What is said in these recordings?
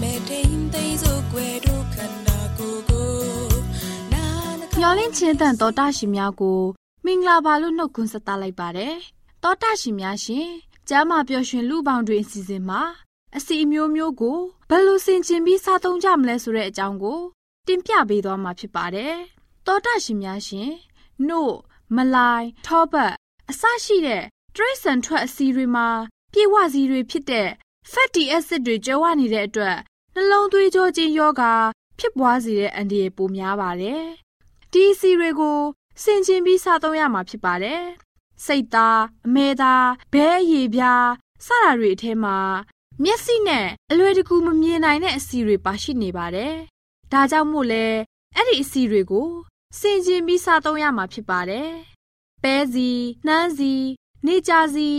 မဲ့ထိန်သိမ်းစို့ွယ်တို့ခန္ဓာကိုယ်ကိုနာမျောလင့်ချင်းတန်တော်တရှိများကိုမင်္ဂလာပါလို့နှုတ်ခွန်းဆက်သလိုက်ပါတယ်။တောတရှိများရှင်ကျမ်းမာပျော်ရွှင်လူပေါင်းတွင်အစီအစဉ်မှာအစီအမျိုးမျိုးကိုဘယ်လိုဆင်ခြင်ပြီးစားသုံးကြမလဲဆိုတဲ့အကြောင်းကို တင်ပြပေးသွားမှာဖြစ်ပါတယ်။တောတာရှင်များရှင်နှုတ်မလိုင်းထောပတ်အစရှိတဲ့တရိတ်ဆန်ထွက်အစီတွေမှာ ပြေဝစီတွေဖြစ်တဲ့ fatty acid တွေကျဝနေတဲ့အတွက်နှလုံးသွေးကြောချင်းယောဂါဖြစ်ပွားစေတဲ့အန္တရာယ်ပိုများပါတယ်။ဒီအစီတွေကိုဆင်ခြင်ပြီးစားသုံးရမှာဖြစ်ပါတယ်။စိတ်သားအမဲသားဘဲအရည်ပြားစတာတွေအထဲမှာမျက်စိနဲ့အလွယ်တကူမမြင်နိုင်တဲ့အစီတွေပါရှိနေပါတယ်ဒါကြောင့်မို့လဲအဲ့ဒီအစီတွေကိုစင်ကျင်ပြီးစားသုံးရမှာဖြစ်ပါတယ်။ပဲစီ၊နှမ်းစီ၊နေကြစီ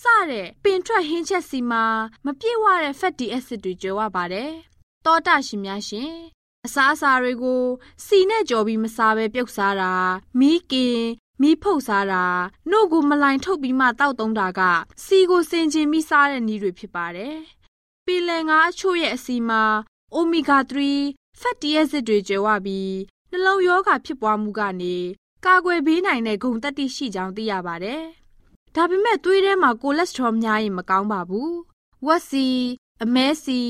စတဲ့ပင်ထွက်ဟင်းချက်စီမှာမပြည့်ဝတဲ့ fatty acid တွေကျွဲဝပါတယ်။တောတာရှင်များရှင်အစားအစာတွေကိုစီနဲ့ကြော်ပြီးမစားဘဲပြုတ်စားတာမီးကင်မီးဖုတ်စားတာနှုတ်ကိုမလိုင်ထုတ်ပြီးမှတောက်သုံးတာက စီကိုစင်ကျင်ပြီးစားတဲ့နည်းတွေဖြစ်ပါတယ်။ပင်လယ်ငါအချို့ရဲ့အစီမှာ omega 3 fatty acid တွေကျယ်ဝပြီးနှလုံးရောဂါဖြစ်ပွားမှုကနေကာကွယ်ပေးနိုင်တဲ့ဂုဏ်သတ္တိရှိကြောင်းသိရပါတယ်။ ဒါပေမဲ့သွေးထဲမှာကိုလက်စထရောများရင်မကောင်းပါဘူး။ဝက်စီအမဲစီ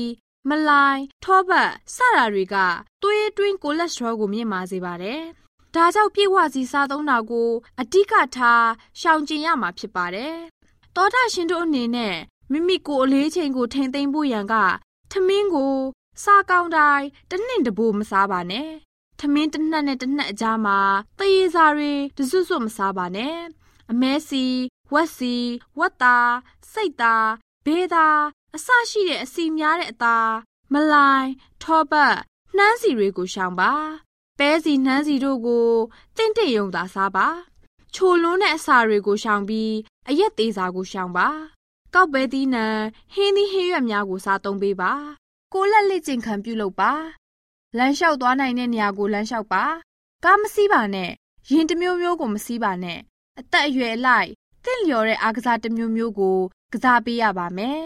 မလိုင်းထောပတ်စတာတွေကသွေးတွင်းကိုလက်စထရောကိုမြင့်မာစေပါတယ်။ဒါကြောင့်ပြေဝစီစားသုံးတာကိုအဓိကထားရှောင်ကျဉ်ရမှာဖြစ်ပါတယ်။သောတာရှင်တို့အနေနဲ့မိမိကိုယ်အလေးချိန်ကိုထိမ့်သိမ့်ဖို့ရန်ကထမင်းကိုစားကောင်းတိုင်းတနှင့်တပိုးမစားပါနဲ့ထမင်းတစ်နှက်နဲ့တစ်နှက်အကြားမှာတရေစာတွေတစွတ်စွတ်မစားပါနဲ့အမဲစီ ဝက်စီဝက်သားစိတ်သားဘေးသားအစရှိတဲ့အစီများတဲ့အသားမလိုင်းထောပတ်နှမ်းစီတွေကိုရှောင်ပါပဲစီနှမ်းစီတို့ကိုတင့်တင့်ယုံသာစားပါချိုလွန်းတဲ့အစာတွေကိုရှောင်ပြီးအရက်သေးစာကိုရှောင်ပါကောက်ပဲသီးနှံဟင်းသီးဟင်းရွက်များကိုစားသုံးပေးပါကိုလက်လက်ကျင်ခံပြုလုပ်ပါလမ်းလျှောက်သွားနိုင်တဲ့နေရာကိုလမ်းလျှောက်ပါကားမစီးပါနဲ့ရင်တစ်မျိုးမျိုးကိုမစီးပါနဲ့အသက်အရွယ်အလိုက် တင့်လျော်တဲ့အားကစားတစ်မျိုးမျိုးကိုကစားပေးရပါမယ်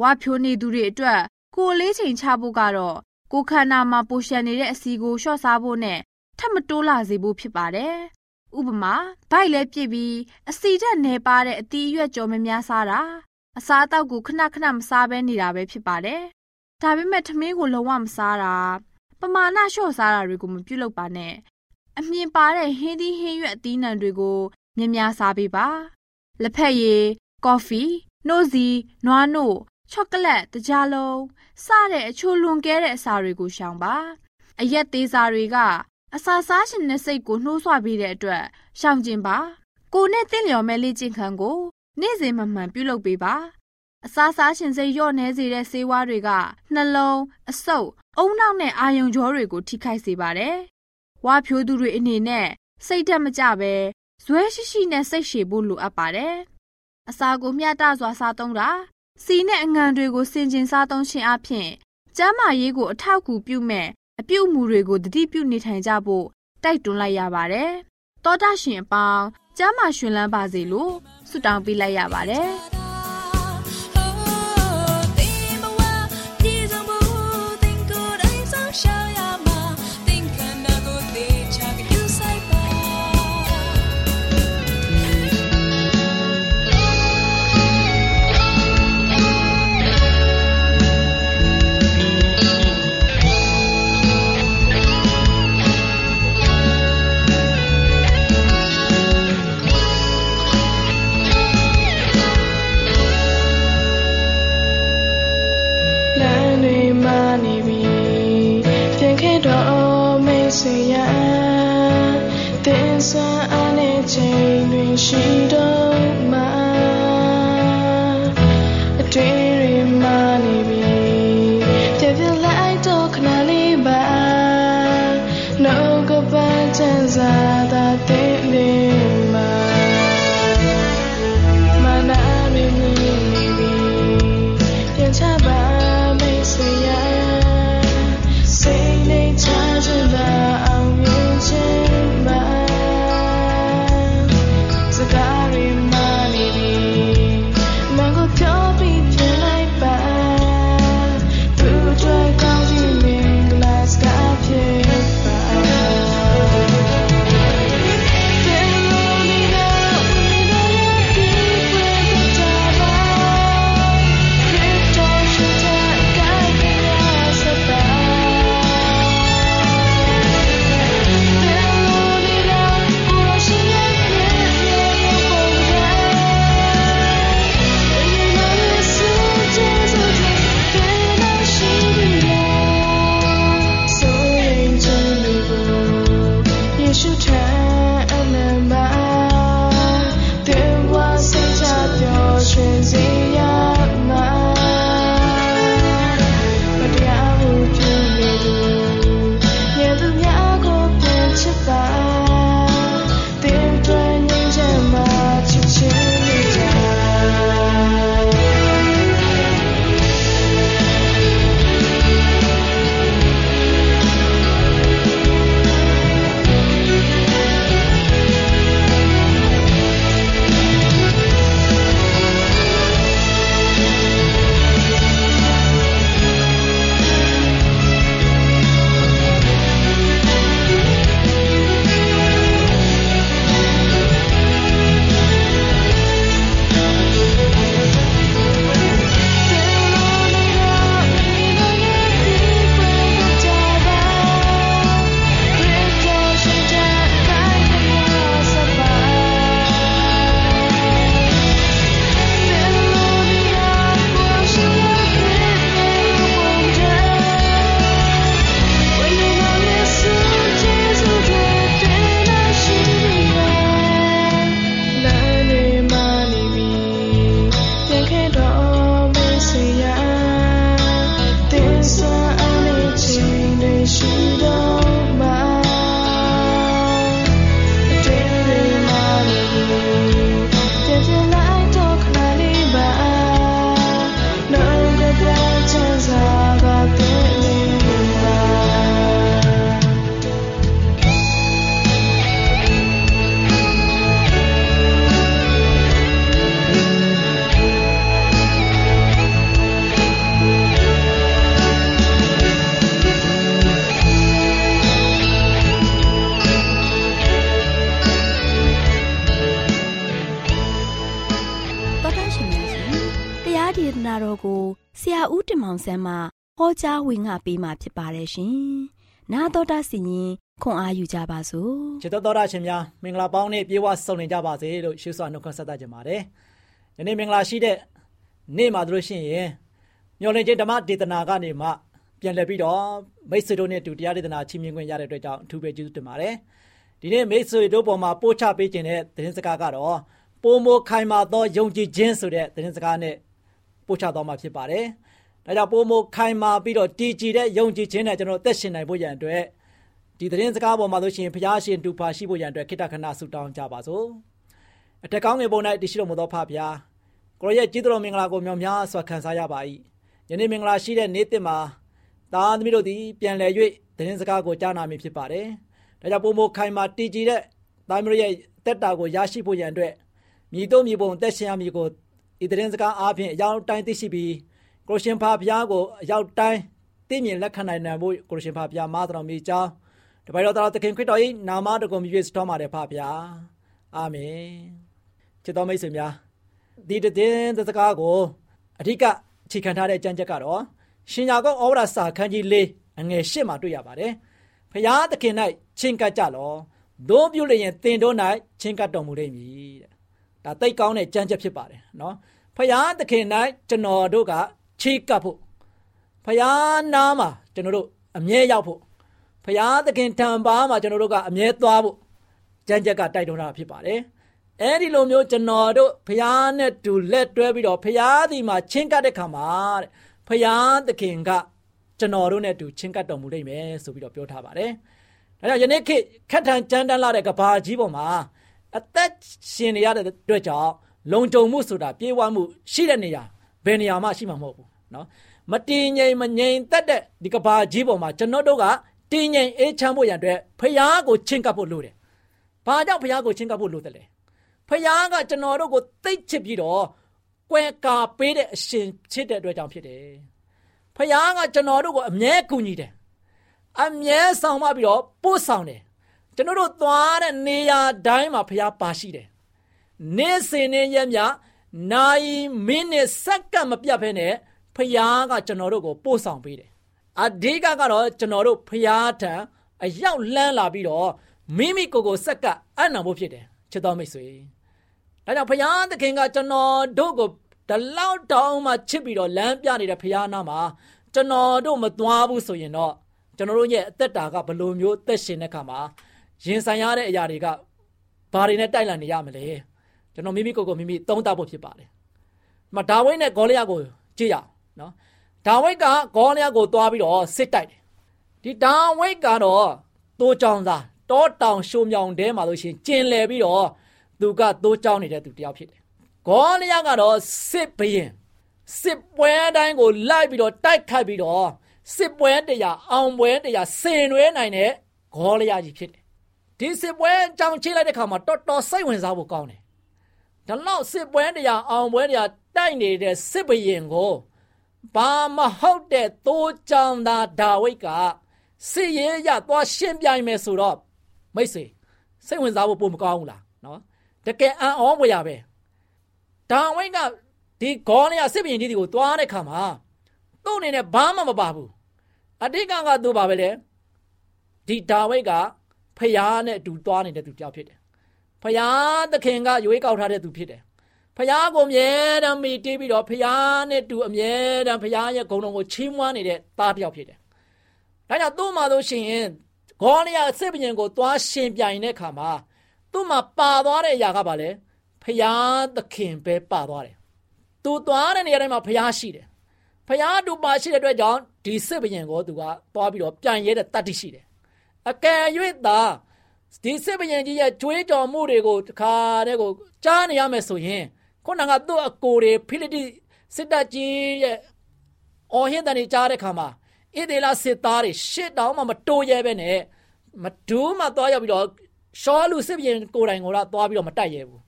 ဝါဖြိုးနေသူတွေအတွက်ကိုလေးချိန်ချဖို့ကတော့ကိုခန္ဓာမှာပိုရှန်နေတဲ့အစီကိုလျှော့စားဖို့နဲ့ထပ်မတိုးလာစေဖို့ဖြစ်ပါတယ်ဥပမာဗိုက်လဲပြစ်ပြီးအစီတက်နေပါတဲ့အတီးအရွက်ကြော်မများစားတာအစားအသောက်ကိုခဏခဏမစားဘဲနေတာပဲဖြစ်ပါတယ်ဒါပေမဲ့ထမင်းကိုလုံးဝမစားတာပမာဏလျှော့စားတာတွေကိုမပြုလုပ်ပါနဲ့အမြင်ပါတဲ့ဟင်းသီးဟင်းရွက်အသီးနှံတွေကိုမြများစားပေးပါ လက်ဖက်ရည်ကော်ဖီနှိုးစီနွားနို့ချောကလက်တကြားလုံးစတဲ့အချိုလွန်ကဲတဲ့အစာတွေကိုရှောင်ပါအရက်သေးစာတွေကအစာစားရှင်တဲ့စိတ်ကိုနှိုးဆွပေးတဲ့အတွက်ရှောင်ကျင်ပါကိုနဲ့တင့်လျော်မဲ့လေ့ကျင့်ခန်းကိုနေ့စဉ်မှမှန်ပြုလုပ်ပေးပါအစားစားရှင်စိတ်လျော့နေစေတဲ့ဆေးဝါးတွေကနှလုံးအဆုပ်အုံနောက်နဲ့အာယုံကြောတွေကိုထိခိုက်စေပါတယ်။ဝါဖြိုးသူတွေအနေနဲ့စိတ်ဓာတ်မကျပဲ ဇွဲရှိရှိနဲ့စိတ်ရှည်ဖို့လိုအပ်ပါတယ်။အစာကိုမျှတစွာစားသုံးတာစီနဲ့အငံတွေကိုစင်ကျင်စားသုံးခြင်းအပြင်ကျန်းမာရေးကိုအထောက်အကူပြုမဲ့အပြုတ်မှုတွေကိုတတိပြုနေထိုင်ကြဖို့တိုက်တွန်းလိုက်ရပါတယ်။တောတာရှင်အပေါင်းကျမ်းမာရှင်လန်းပါစေလို့ဆုတောင်းပေးလိုက်ရပါတယ်။ ဆန်းမှဟောကြားဝင်ငါပေးมาဖြစ်ပါတယ်ရှင်။နာတော်တာစီရင်ခွန်အားယူကြပါစို့။ခြေတော်တော်ရှင်များမင်္ဂလာပေါင်းနဲ့ပြေဝဆုံနေကြပါစေလို့ရှေးစွာနှုတ်ခွန်းဆက်သကြပါတယ်။ဒီနေ့မင်္ဂလာရှိတဲ့နေ့မှာတို့ရှင်ရင်မျော်လင့်ခြင်းဓမ္မဒေသနာကနေမှပြန်လည်ပြီးတော့မိတ်ဆွေတို့နဲ့တူတရားဒေသနာချီးမြှင့်ခွင့်ရတဲ့အတွက်ကြောင့်အထူးပဲကျေးဇူးတင်ပါတယ်။ဒီနေ့မိတ်ဆွေတို့ပေါ်မှာပို့ချပေးခြင်းတဲ့သတင်းစကားကတော့ပိုမိုခိုင်မာသောယုံကြည်ခြင်းဆိုတဲ့သတင်းစကားနဲ့ပို့ချသွားမှာဖြစ်ပါတယ်။ ဒါကြောင့်ပိုမိုခိုင်မာပြီးတော့တည်ကြည်တဲ့ယုံကြည်ခြင်းနဲ့ကျွန်တော်သက်ရှင်နိုင်ဖို့ရန်အတွက်ဒီသတင်းစကားပေါ်မှာဆိုရှင်ဘုရားရှင်တူပါရှိဖို့ရန်အတွက်ခိတ္တခဏဆုတောင်းကြပါစို့အထက်ကောင်းငယ်ပုံ၌တရှိတော်မူသောဖဖျားကိုရရဲ့ကြီးတော်မင်္ဂလာကိုမြောင်များစွာခံစားရပါ၏ယနေ့မင်္ဂလာရှိတဲ့နေ့တစ်မှာသားသမီးတို့သည်ပြန်လည်၍သတင်းစကားကိုကြားနာမည်ဖြစ်ပါတယ်ဒါကြောင့်ပုံမခိုင်မာတည်ကြည်တဲ့သားသမီးတို့ရဲ့တက်တာကိုရရှိဖို့ရန်အတွက်မြည်တို့မြည်ပုံတက်ရှင်ရမည်ကိုဤသတင်းစကားအားဖြင့်အရောက်တိုင်းသိရှိပြီး ကိုရှင်ဖာဘုရားကိုအရောက်တိုင်းသိမြင်လက်ခံနိုင်နိုင်ဖို့ကိုရှင်ဖာဘုရားမာတော်မီကြောင်းတပိုင်တော်သခင်ခရစ်တော်၏နာမတော်ကိုမြည်စတော်မှာတယ်ဖာဘုရားအာမင်ချစ်တော်မိတ်ဆွေများဒီတဲ့စကားကိုအဓိကခြေခံထားတဲ့ကြံချက်ကတော့ရှင်ယာကုပ်ဩဝါဒစာခန်းကြီး၄အငယ်၈မှာတွေ့ရပါတယ်ဖျားသခင်၌ချင်းကပ်ကြလောသို့ပြုလျင်တင်တို့၌ချင်းကပ်တော်မူလိမ့်မည်တဲ့ဒါသိကောင်းတဲ့ကြံချက်ဖြစ်ပါတယ်နော်ဖျားသခင်၌ကျွန်တော်တို့က ချီးကပ်ဖို့ဖျားနာမှာကျွန်တော်တို့အမြဲရောက်ဖို့ဖျားသခင်ထံပါမှာကျွန်တော်တို့ကအမြဲသွားဖို့ကြံချက်ကတိုက်တွန်းတာဖြစ်ပါတယ်အဲ့ဒီလိုမျိုးကျွန်တော်တို့ဖျားနဲ့တူလက်တွဲပြီးတော့ဖျားဒီမှာချင်းကပ်တဲ့ခါမှာတဲ့ဖျားသခင်ကကျွန်တော်တို့နဲ့တူချင်းကပ်တော်မူလိမ့်မယ်ဆိုပြီးတော့ပြောထားပါတယ်။ဒါကြောင့်ယနေ့ခေတ်ခက်ထန်ကြမ်းတမ်းလာတဲ့ကဘာကြီးပေါ်မှာအသက်ရှင်နေရတဲ့အတွက်ကြောင့်လုံခြုံမှုဆိုတာပြေးဝမှုရှိတဲ့နေရာဘယ်နေရာမှရှိမှာမဟုတ်ဘူး နော်မတည်ငြိမ်မငြိမ်သက်တဲ့ဒီကဘာကြီးပေါ်မှာကျွန်တော်တို့ကတည်ငြိမ်အေးချမ်းဖို့ရန်အတွက်ဖျားကိုချင်းကပ်ဖို့လိုတယ်။ဘာကြောင့်ဖျားကိုချင်းကပ်ဖို့လိုတယ်လဲ။ဖျားကကျွန်တော်တို့ကိုသိချစ်ပြီးတော့ကွယ်ကာပေးတဲ့အရှင်ဖြစ်တဲ့အတွက်ကြောင့်ဖြစ်တယ်။ဖျားကကျွန်တော်တို့ကိုအမြဲကူညီတယ်။အမြဲဆောင်မပြီးတော့ပို့ဆောင်တယ်။ကျွန်တော်တို့သွားတဲ့နေရာတိုင်းမှာဖျားပါရှိတယ်။နေ့စဉ်နဲ့ရက်မြနိုင်မိနစ်စက္ကန့်မပြတ်ဖဲနဲ့ ဖျားကကျွန်တော်တို့ကိုပို့ဆောင်ပေးတယ်။အဓိကကတော့ကျွန်တော်တို့ဖျားထံအရောက်လန်းလာပြီးတော့မိမိကိုယ်ကိုစက္ကပ်အနံဖို့ဖြစ်တယ်ချစ်တော်မိတ်ဆွေ။ဒါကြောင့်ဖျားသခင်ကကျွန်တော်တို့ကိုဒီလောက်တောင်းမှချစ်ပြီးတော့လမ်းပြနေတဲ့ဖျားနာမှာကျွန်တော်တို့မသွားဘူးဆိုရင်တော့ကျွန်တော်တို့ရဲ့အသက်တာကဘယ်လိုမျိုးသက်ရှင်တဲ့ခါမှာရင်ဆိုင်ရတဲ့အရာတွေကဘာတွေနဲ့တိုက်လန်နေရမလဲကျွန်တော်မိမိကိုယ်ကိုမိမိသုံးသပ်ဖို့ဖြစ်ပါတယ်။မဒါဝိဒ်နဲ့ဂေါလိယကိုကြည့်ရအောင် နော်။ဒါဝိဒ်ကဂေါလိယကိုသွားပြီးတော့စစ်တိုက်တယ်။ဒီဒါဝိဒ်ကတော့တိုးကြောင်သားတောတောင်ရှုံမြောင်တဲမှာလို့ရှိရင်ကျင်လည်ပြီးတော့သူကတိုးကြောင်နေတဲ့သူတယောက်ဖြစ်တယ်။ဂေါလိယကတော့စစ်ဘရင်စစ်ပွဲတိုင်းကိုလိုက်ပြီးတော့တိုက်ခိုက်ပြီးတော့စစ်ပွဲတရားအောင်ပွဲတရားဆင်နွှဲနိုင်တဲ့ဂေါလိယကြီးဖြစ်တယ်။ဒီစစ်ပွဲကြောင်ချိလိုက်တဲ့ခါမှာတော်တော်စိတ်ဝင်စားဖို့ကောင်းတယ်။ဒါလောက်စစ်ပွဲတရားအောင်ပွဲတရားတိုက်နေတဲ့စစ်ဘရင်ကို ဘာမဟုတ်တဲ့သိုးကြောင်သာဒါဝိတ်ကစစ်ရေးရသွားရှင်းပြိုင်မယ်ဆိုတော့မိတ်ဆွေစိတ်ဝင်စားဖို့ပုံမကောင်းဘူးလားနော်တကယ်အံ့ဩဖွယ်ရပဲဒါဝိတ်ကဒီဂေါလိယစစ်ဘရင်ကြီးတွေကိုသွားတဲ့ခါမှာသူ့အနေနဲ့ဘာမှမပါဘူးအတိတ်ကကသူ့ပါပဲလေဒီဒါဝိတ်ကဖျားနဲ့အတူသွားနေတဲ့သူတယောက်ဖြစ်တယ်ဖျားသခင်ကရွေးကောက်ထားတဲ့သူဖြစ်တယ် ဖျားကိုအမြဲတမ်းမိတီးပြီးတော့ဖျားနဲ့တူအမြဲတမ်းဖျားရဲ့ဂုဏ်တော်ကိုချီးမွမ်းနေတဲ့သားတယောက်ဖြစ်တယ်ဒါကြောင့်သူ့မှာလို့ရှိရင်ဂေါလိယစစ်ဘရင်ကိုသွားရှင်ပြိုင်တဲ့ခါမှာသူ့မှာပါသွားတဲ့အရာကဘာလဲဖျားသခင်ပဲပါသွားတယ်သူသွားတဲ့နေရာတိုင်းမှာဖျားရှိတယ်ဖျားတူပါရှိတဲ့အတွက်ကြောင့်ဒီစစ်ဘရင်ကိုသူကသွားပြီးတော့ပြန်ရဲတဲ့တတ်သိရှိတယ်အကယ်၍သာဒီစစ်ဘရင်ကြီးရဲ့ကြွေးကြော်မှုတွေကိုတခါတည်းကိုကြားနေရမယ်ဆိုရင် ခုနကသူ့အကိုတွေဖိလိတိစစ်တပ်ကြီးရဲ့အော်ဟစ်တဲ့ကြားတဲ့ခါမှာဣဒေလစစ်သားတွေရှစ်တောင်းမှမတိုးရဲပဲနဲ့မဒူးမှသွားရောက်ပြီးတော့ရှောလူစစ်ဘရင်ကိုယ်တိုင်ကိုတော့သွားပြီးတော့မတိုက်ရဲဘူး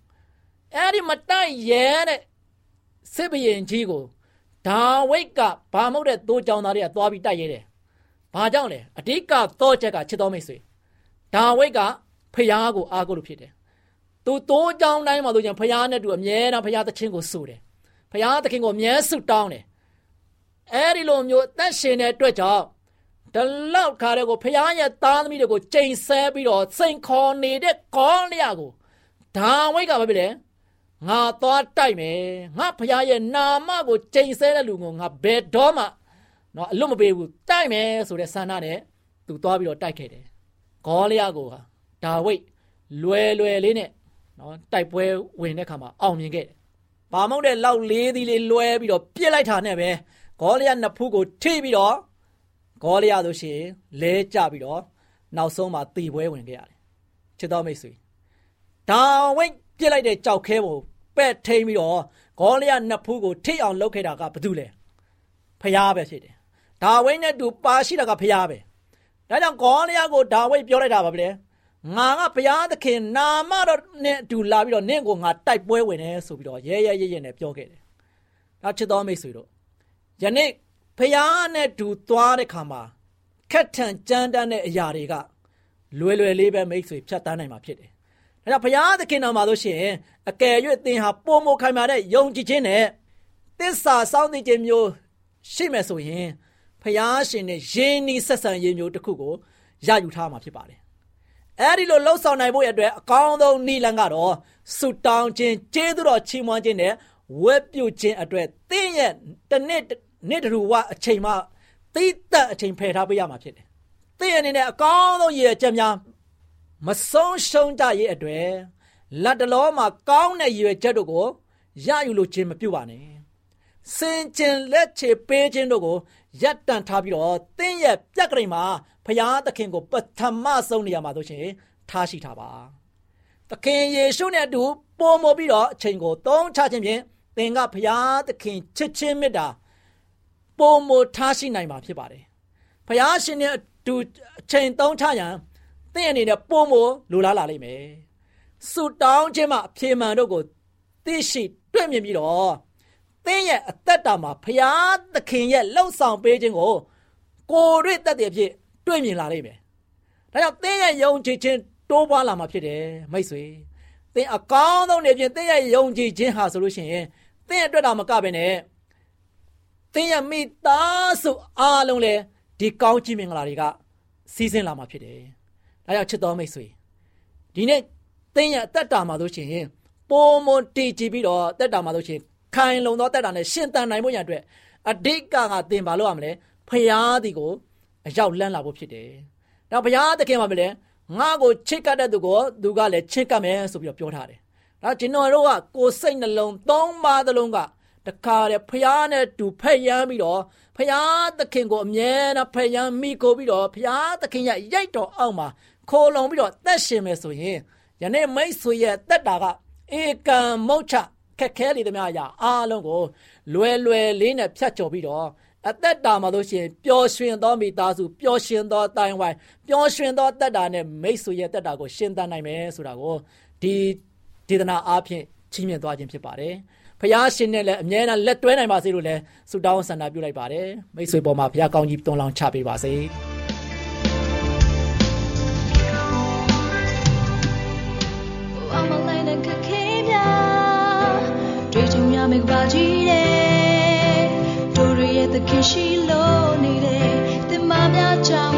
အဲ့ဒီမတိုက်ရဲတဲ့စစ်ဘရင်ကြီးကိုဒါဝိတ်ကဘာမဟုတ်တဲ့သိုးကြောင်သားတွေကသွားပြီးတိုက်ရဲတယ်။ဘာကြောင့်လဲအဓိကတော့ချက်ကချစ်တော်မိတ်ဆွေဒါဝိတ်ကဖျားကိုအားကိုးလို့ဖြစ်တယ်။ သူသိုးကြောင်တိုင်းမှာဆိုရင်ဖျားနဲ့တူအမြဲတမ်းဖျားသခင်ကိုဆိုတယ်။ဖျားသခင်ကိုအမြဲဆုတောင်းတယ်။အဲဒီလိုမျိုးအသက်ရှင်တဲ့အတွက်ကြောင့်ဒီလောက်ခါတဲ့ကိုဖျားရဲ့သားသမီးတွေကိုချိန်ဆဲပြီးတော့စိန်ခေါ်နေတဲ့ကောင်းလျာကိုဒါဝိတ်ကဘာဖြစ်လဲငါသွားတိုက်မယ်ငါဖခင်ရဲ့နာမကိုချိန်ဆတဲ့လူကိုငါဘယ်တော့မှနော်အလွတ်မပေးဘူးတိုက်မယ်ဆိုတဲ့ဆန္ဒနဲ့သူသွားပြီးတော့တိုက်ခဲ့တယ်ဂေါလိယကိုဒါဝိတ်လွယ်လွယ်လေးနဲ့ နော်တိုက်ပွဲဝင်တဲ့ခါမှာအောင်မြင်ခဲ့တယ်ဘာမဟုတ်တဲ့လောက်လေးသီးလေးလွဲပြီးတော့ပြစ်လိုက်တာနဲ့ပဲဂေါလိယနှစ်ဖူးကိုထိပြီးတော့ဂေါလိယဆိုရှင်လဲကျပြီးတော့နောက်ဆုံးမှာတည်ပွဲဝင်ခဲ့ရတယ်ချစ်တော်မိတ်ဆွေဒါဝိတ်ပြစ်လိုက်တဲ့ကြောက်ခဲကိုပဲ့ထိန်ပြီးတော့ဂေါလိယနှစ်ဖူးကိုထိအောင်လုပ်ခဲ့တာကဘာတူလဲဖျားပဲဖြစ်တယ်ဒါဝိတ်နဲ့တူပါရှိတာကဖျားပဲဒါကြောင့်ဂေါလိယကိုဒါဝိတ်ပြောလိုက်တာပါဗျာ ငါကဘုရားသခင်နာမတော်နဲ့အတူလာပြီးတော့နင့်ကိုငါတိုက်ပွဲဝင်တယ်ဆိုပြီးတော့ရဲရဲရဲရဲနဲ့ပြောခဲ့တယ်။နောက်ချစ်တော်မိတ်ဆွေတို့ယနေ့ဘုရားနဲ့တူသွားတဲ့ခါမှာခက်ထန်ကြမ်းတမ်းတဲ့အရာတွေကလွယ်လွယ်လေးပဲမိတ်ဆွေဖြတ်တန်းနိုင်မှာဖြစ်တယ်။ဒါကြောင့်ဘုရားသခင်တော်မှာလို့ရှိရင်အကယ်၍သင်ဟာပုံမခိုင်မာတဲ့ယုံကြည်ခြင်းနဲ့သစ္စာစောင့်သိခြင်းမျိုးရှိမယ်ဆိုရင်ဘုရားရှင်နဲ့ယဉ်ဤဆက်ဆံရေးမျိုးတစ်ခုကိုရယူထားမှာဖြစ်ပါတယ် အဲ့ဒီလိုလှုပ်ဆောင်နိုင်ဖို့အတွက်အကောင်းဆုံးနည်းလမ်းကတော့ဆုတောင်းခြင်းကျေးဇူးတော်ချီးမွမ်းခြင်းနဲ့ဝတ်ပြုခြင်းအတွက်သင်ရဲ့တစ်နှစ်နေ့တူဝအချိန်မှသိသက်အချိန်ဖယ်ထားပေးရမှာဖြစ်တယ်။သင်အနေနဲ့အကောင်းဆုံးရည်ချက်များမဆုံးရှုံးကြရဲ့အတွက်လက်တလောမှာကောင်းတဲ့ရည်ချက်တို့ကိုရယူလို့ခြင်းမပြုပါနဲ့။စင်ကျင်လက်ချေပေးခြင်းတို့ကိုရပ်တန့်ထားပြီးတော့သင်ရဲ့ပြက်ကလေးမှာ ဖရာသခင်ကိုပထမဆုံးနေရာမှာဆိုရှင်ထားရှိထားပါသခင်ယေရှုနဲ့အတူပုံမပြီးတော့အချိန်ကိုသုံးချခြင်းဖြင့်သင်ကဖရာသခင်ချစ်ချင်းမေတ္တာပုံမထားရှိနိုင်မှာဖြစ်ပါတယ်ဖရာရှင်နဲ့အတူအချိန်သုံးချရန်သင်အနေနဲ့ပုံမလိုလားလာလိမ့်မယ်ဆုတောင်းခြင်းမှာအပြေမှန်တို့ကိုသိရှိတွေ့မြင်ပြီးတော့သင်ရဲ့အသက်တာမှာဖရာသခင်ရဲ့လှုပ်ဆောင်ပေးခြင်းကိုကိုယ်တွေ့သက်တည်ဖြစ် တွေ့မြင်လာလိမ့်မယ်။ဒါကြောင့်သင်ရဲ့ယုံကြည်ခြင်းတိုးပွားလာမှာဖြစ်တယ်မိတ်ဆွေ။သင်အကောင်းဆုံးနေဖြင့်သင်ရဲ့ယုံကြည်ခြင်းဟာဆိုလို့ရှိရင်သင်အတွက်တော့မကပဲနဲ့သင်ရဲ့မိသားစုအားလုံးလည်းဒီကောင်းချီးမင်္ဂလာတွေကစီးဆင်းလာမှာဖြစ်တယ်။ဒါကြောင့်ချစ်တော်မိတ်ဆွေဒီနေ့သင်ရဲ့အသက်တာမှာဆိုရှင်ပုံမွန်တည်ကြည်ပြီးတော့အသက်တာမှာဆိုရှင်ခိုင်လုံသောအသက်တာနဲ့ရှင်သန်နိုင်ဖို့ရအတွက်အဓိကကသင်ဘာလို့ရမလဲဖရာဒီကို အရောက်လန်းလာဖို့ဖြစ်တယ်။ဒါဘုရားသခင်မှာမလဲငါ့ကိုချစ်ကပ်တဲ့သူကိုသူကလည်းချစ်ကပ်မယ်ဆိုပြီးတော့ပြောထားတယ်။ဒါကျွန်တော်တို့ကကိုယ်စိတ်နှလုံးသုံးပါးသလုံးကတခါတည်းဖျားနဲ့တူဖက်ရမ်းပြီးတော့ဖျားသခင်ကိုအမြဲတမ်းဖက်ရမ်းမိကိုပြီးတော့ဖျားသခင်ရဲ့ရိုက်တော်အောက်မှာခိုးလုံပြီးတော့သက်ရှင်မယ်ဆိုရင်ယနေ့မိတ်ဆွေရဲ့တက်တာကဧကံမုတ်ချခက်ခဲလေသမျှအရာအားလုံးကိုလွယ်လွယ်လေးနဲ့ဖြတ်ကျော်ပြီးတော့ အသက်တာမှာလို့ရှိရင်ပျော်ရွှင်သောမိသားစုပျော်ရွှင်သောတိုင်ဝိုင်ပျော်ရွှင်သောတက်တာနဲ့မိတ်ဆွေရဲ့တက်တာကိုရှင်းသနိုင်မယ်ဆိုတာကိုဒီဒေသနာအားဖြင့်ချီးမြှင့်သွားခြင်းဖြစ်ပါတယ်။ဖခင်ရှင်နဲ့လည်းအမြဲတမ်းလက်တွဲနိုင်ပါစေလို့လည်းဆုတောင်းဆန္ဒပြုလိုက်ပါတယ်။မိတ်ဆွေပေါ်မှာဖခင်ကောင်းကြီးတွန်းလောင်းချပေးပါစေ။ ခင်ရှိလို့နေတယ်တင်မများကြောင့်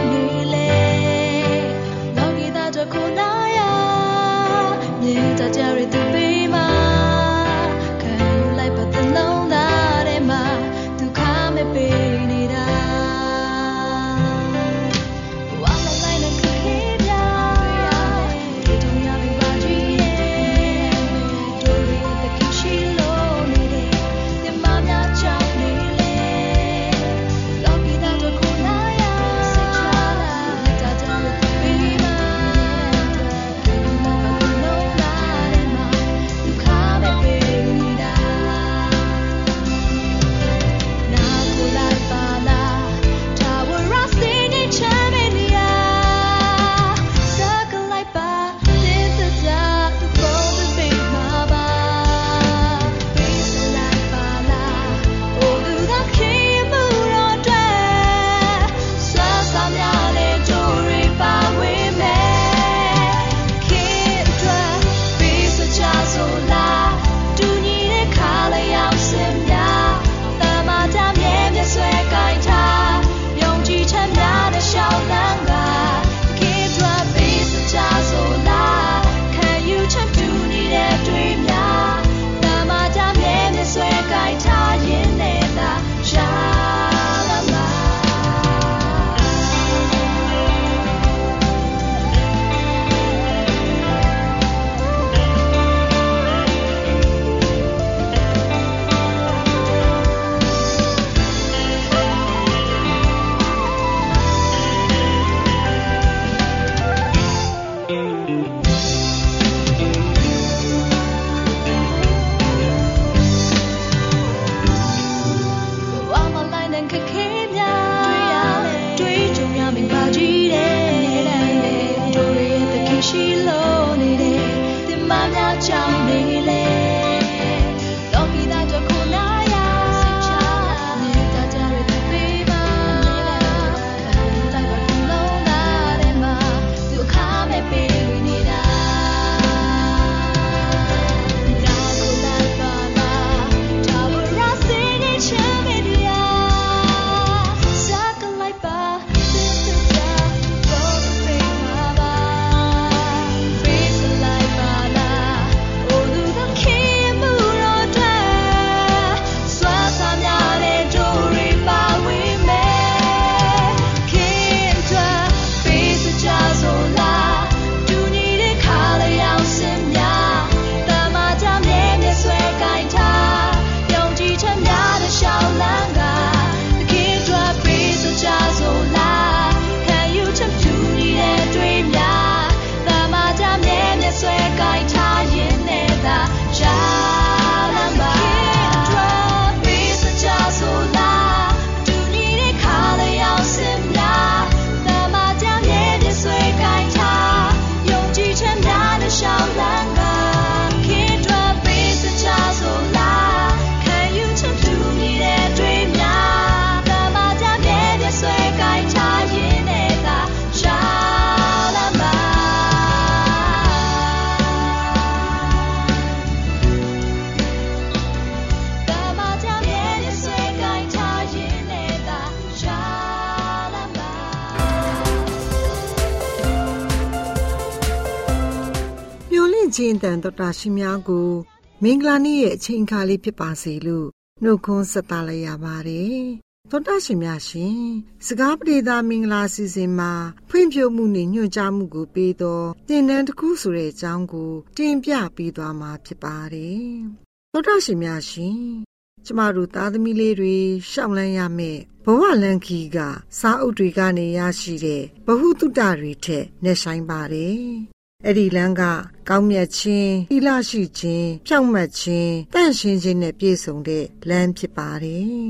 င့်ချင်းတန်တော်တာရှင်များကိုမင်္ဂလာနေ့ရဲ့အချိန်အခါလေးဖြစ်ပါစေလို့နှုတ်ခွန်းဆက်သလိုက်ရပါတယ်။သောတာရှင်များရှင်စကားပြေသာမင်္ဂလာစီစဉ်မှာဖွင့်ပြမှုနဲ့ညွှန်ကြားမှုကိုပေးတော့တင်နန်းတစ်ခုဆိုတဲ့အကြောင်းကိုတင်ပြပေးသွားမှာဖြစ်ပါတယ်။သောတာရှင်များရှင်ကျမတို့သားသမီးလေးတွေရှောက်လန်းရမယ်ဘဝလန်ခီက စားအုပ်တွေကနေရရှိတဲ့ဘ ഹു တုတတွေထက်နှဆိုင်ပါတယ် အဲ့ဒီလမ်းကကောင်းမြတ်ခြင်းဤလရှိခြင်းဖြောင့်မတ်ခြင်းတန့်ရှင်းခြင်းနဲ့ပြည့်စုံတဲ့လမ်းဖြစ်ပါတယ်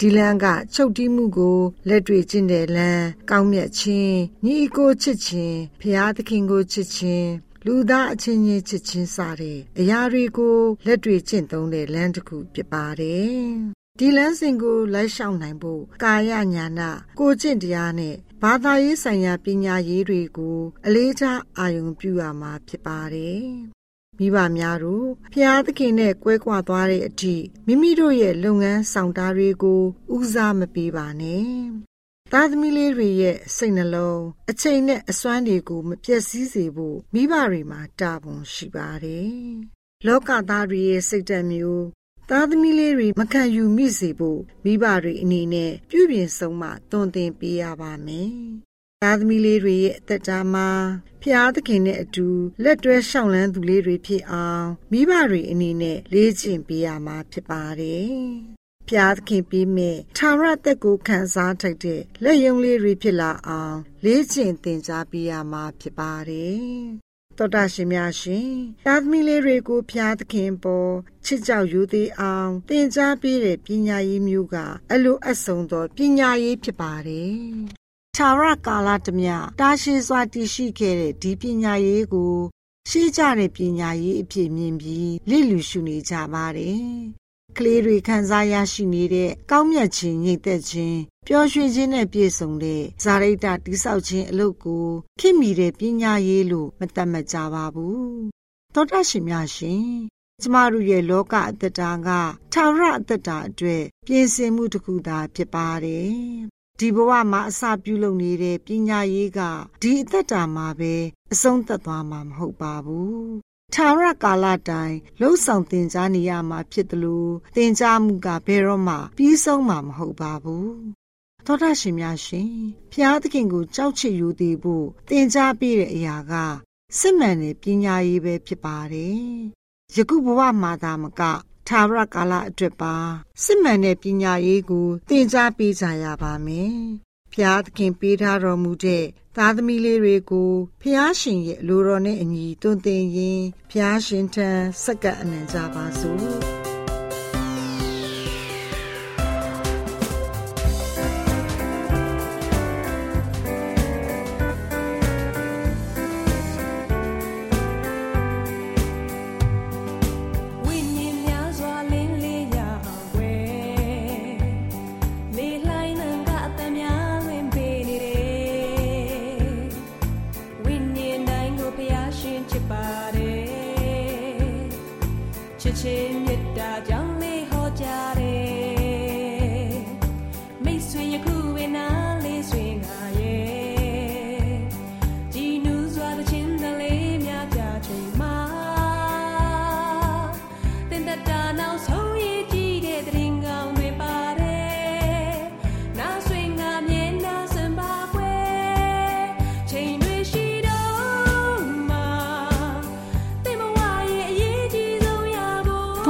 ဒီလမ်းကချုပ်တီးမှုကိုလက်တွေ့ကျင့်တဲ့လမ်းကောင်းမြတ်ခြင်းညီအကိုချစ်ခြင်းဖျားသခင်ကိုချစ်ခြင်းလူသားအချင်းချင်းချစ်ချင်းစတဲ့အရာတွေကိုလက်တွေ့ကျင့်သုံးတဲ့လမ်းတစ်ခုဖြစ်ပါတယ်ဒီလမ်းစဉ်ကိုလိုက်ရှောင်နိုင်ဖို့ကာယညာနာကိုကျင့်တရားနဲ့ ဘာသာရေးဆိုင်ရာပညာရေးတွေကို အလေးထားအာရုံပြုရမှာဖြစ်ပါတယ်။မိဘများတို့ဖျားသခင်နဲ့ကွဲကွာသွားတဲ့အထိမိမိတို့ရဲ့လုပ်ငန်းဆောင်တာတွေကိုဦးစားမပေးပါနဲ့။သားသမီးလေးတွေရဲ့စိတ်နှလုံးအချိန်နဲ့အစွမ်းတွေကိုမပြည့်စည်စေဖို့မိဘတွေမှာတာဝန်ရှိပါတယ်။လောကသားတွေရဲ့စိတ်ဓာတ်မျိုး သားသမီးလေးတွေမခံယူမိစေဖို့မိဘတွေအနေနဲ့ပြုပြင်ဆုံးမတွင်တင်ပေးရပါမယ်။သားသမီးလေးတွေရဲ့အသက်တာမှာဖျားသခင်နဲ့အတူလက်တွဲရှောင်လန်းသူလေးတွေဖြစ်အောင်မိဘတွေအနေနဲ့လေ့ကျင့်ပေးရမှာဖြစ်ပါတယ်။ဖျားသခင်ပြီးမဲ့ထာဝရတက်ကိုခံစားထိုက်တဲ့လက်ယုံလေးတွေဖြစ်လာအောင်လေ့ကျင့်သင်ကြားပေးရမှာဖြစ်ပါတယ် တော်တာရှင်များရှင်သားသမီးလေးတွေကိုဖျားသခင်ပေါ်ချစ်ကြောက်ယူသေးအောင်သင်ကြားပေးတဲ့ပညာရေးမျိုးကအလိုအဆုံသောပညာရေးဖြစ်ပါတယ်။ခြာရကာလတမျှတာရှိစွာတည်ရှိခဲ့တဲ့ဒီပညာရေးကိုရှေးကြတဲ့ပညာရေးအဖြစ်မြင်ပြီးလိလူရှုနေကြပါတယ်။ ကလေးတွေခံစားရရှိနေတဲ့ကောင်းမြတ်ခြင်းညိတ်သက်ခြင်းပျော်ရွှင်ခြင်းနဲ့ပြည့်စုံတဲ့ဇာရိတတိဆောက်ခြင်းအလုပ်ကိုခင်မိတဲ့ပညာရေးလို့မတတ်မှတ်ကြပါဘူးသောတာရှင်များရှင်ကျမတို့ရဲ့လောကအတ္တတာကထာဝရအတ္တတာအတွက်ပြင်ဆင်မှုတစ်ခုသာဖြစ်ပါတယ်ဒီဘဝမှာအစာပြုလုပ်နေတဲ့ပညာရေးကဒီအသက်တာမှာပဲအဆုံးသတ်သွားမှာမဟုတ်ပါဘူး ထာဝရကာလတိုင်လှုပ်ဆောင်တင် जा နေရမှာဖြစ်တယ်လို့တင် जा မှုကဘယ်တော့မှပြီးဆုံးမှာမဟုတ်ပါဘူးသောတာရှင်များရှင်ဖျားသခင်ကိုကြောက်ချစ်ယူတည်ဖို့သင်ကြားပေးတဲ့အရာကစစ်မှန်တဲ့ပညာရေးပဲဖြစ်ပါတယ်။ယခုဘဝမှာသာမကထာဝရကာလအတွက်ပါစစ်မှန်တဲ့ပညာရေးကိုသင်ကြားပေးကြရပါမယ်။ ဖျားသခင်ပေးထားတော်မူတဲ့သားသမီးလေးတွေကိုဖျားရှင်ရဲ့လိုတော်နဲ့အညီတွင်တင်ရင်ဖျားရှင်ထံစက္ကပ်အနံကြပါစို့။။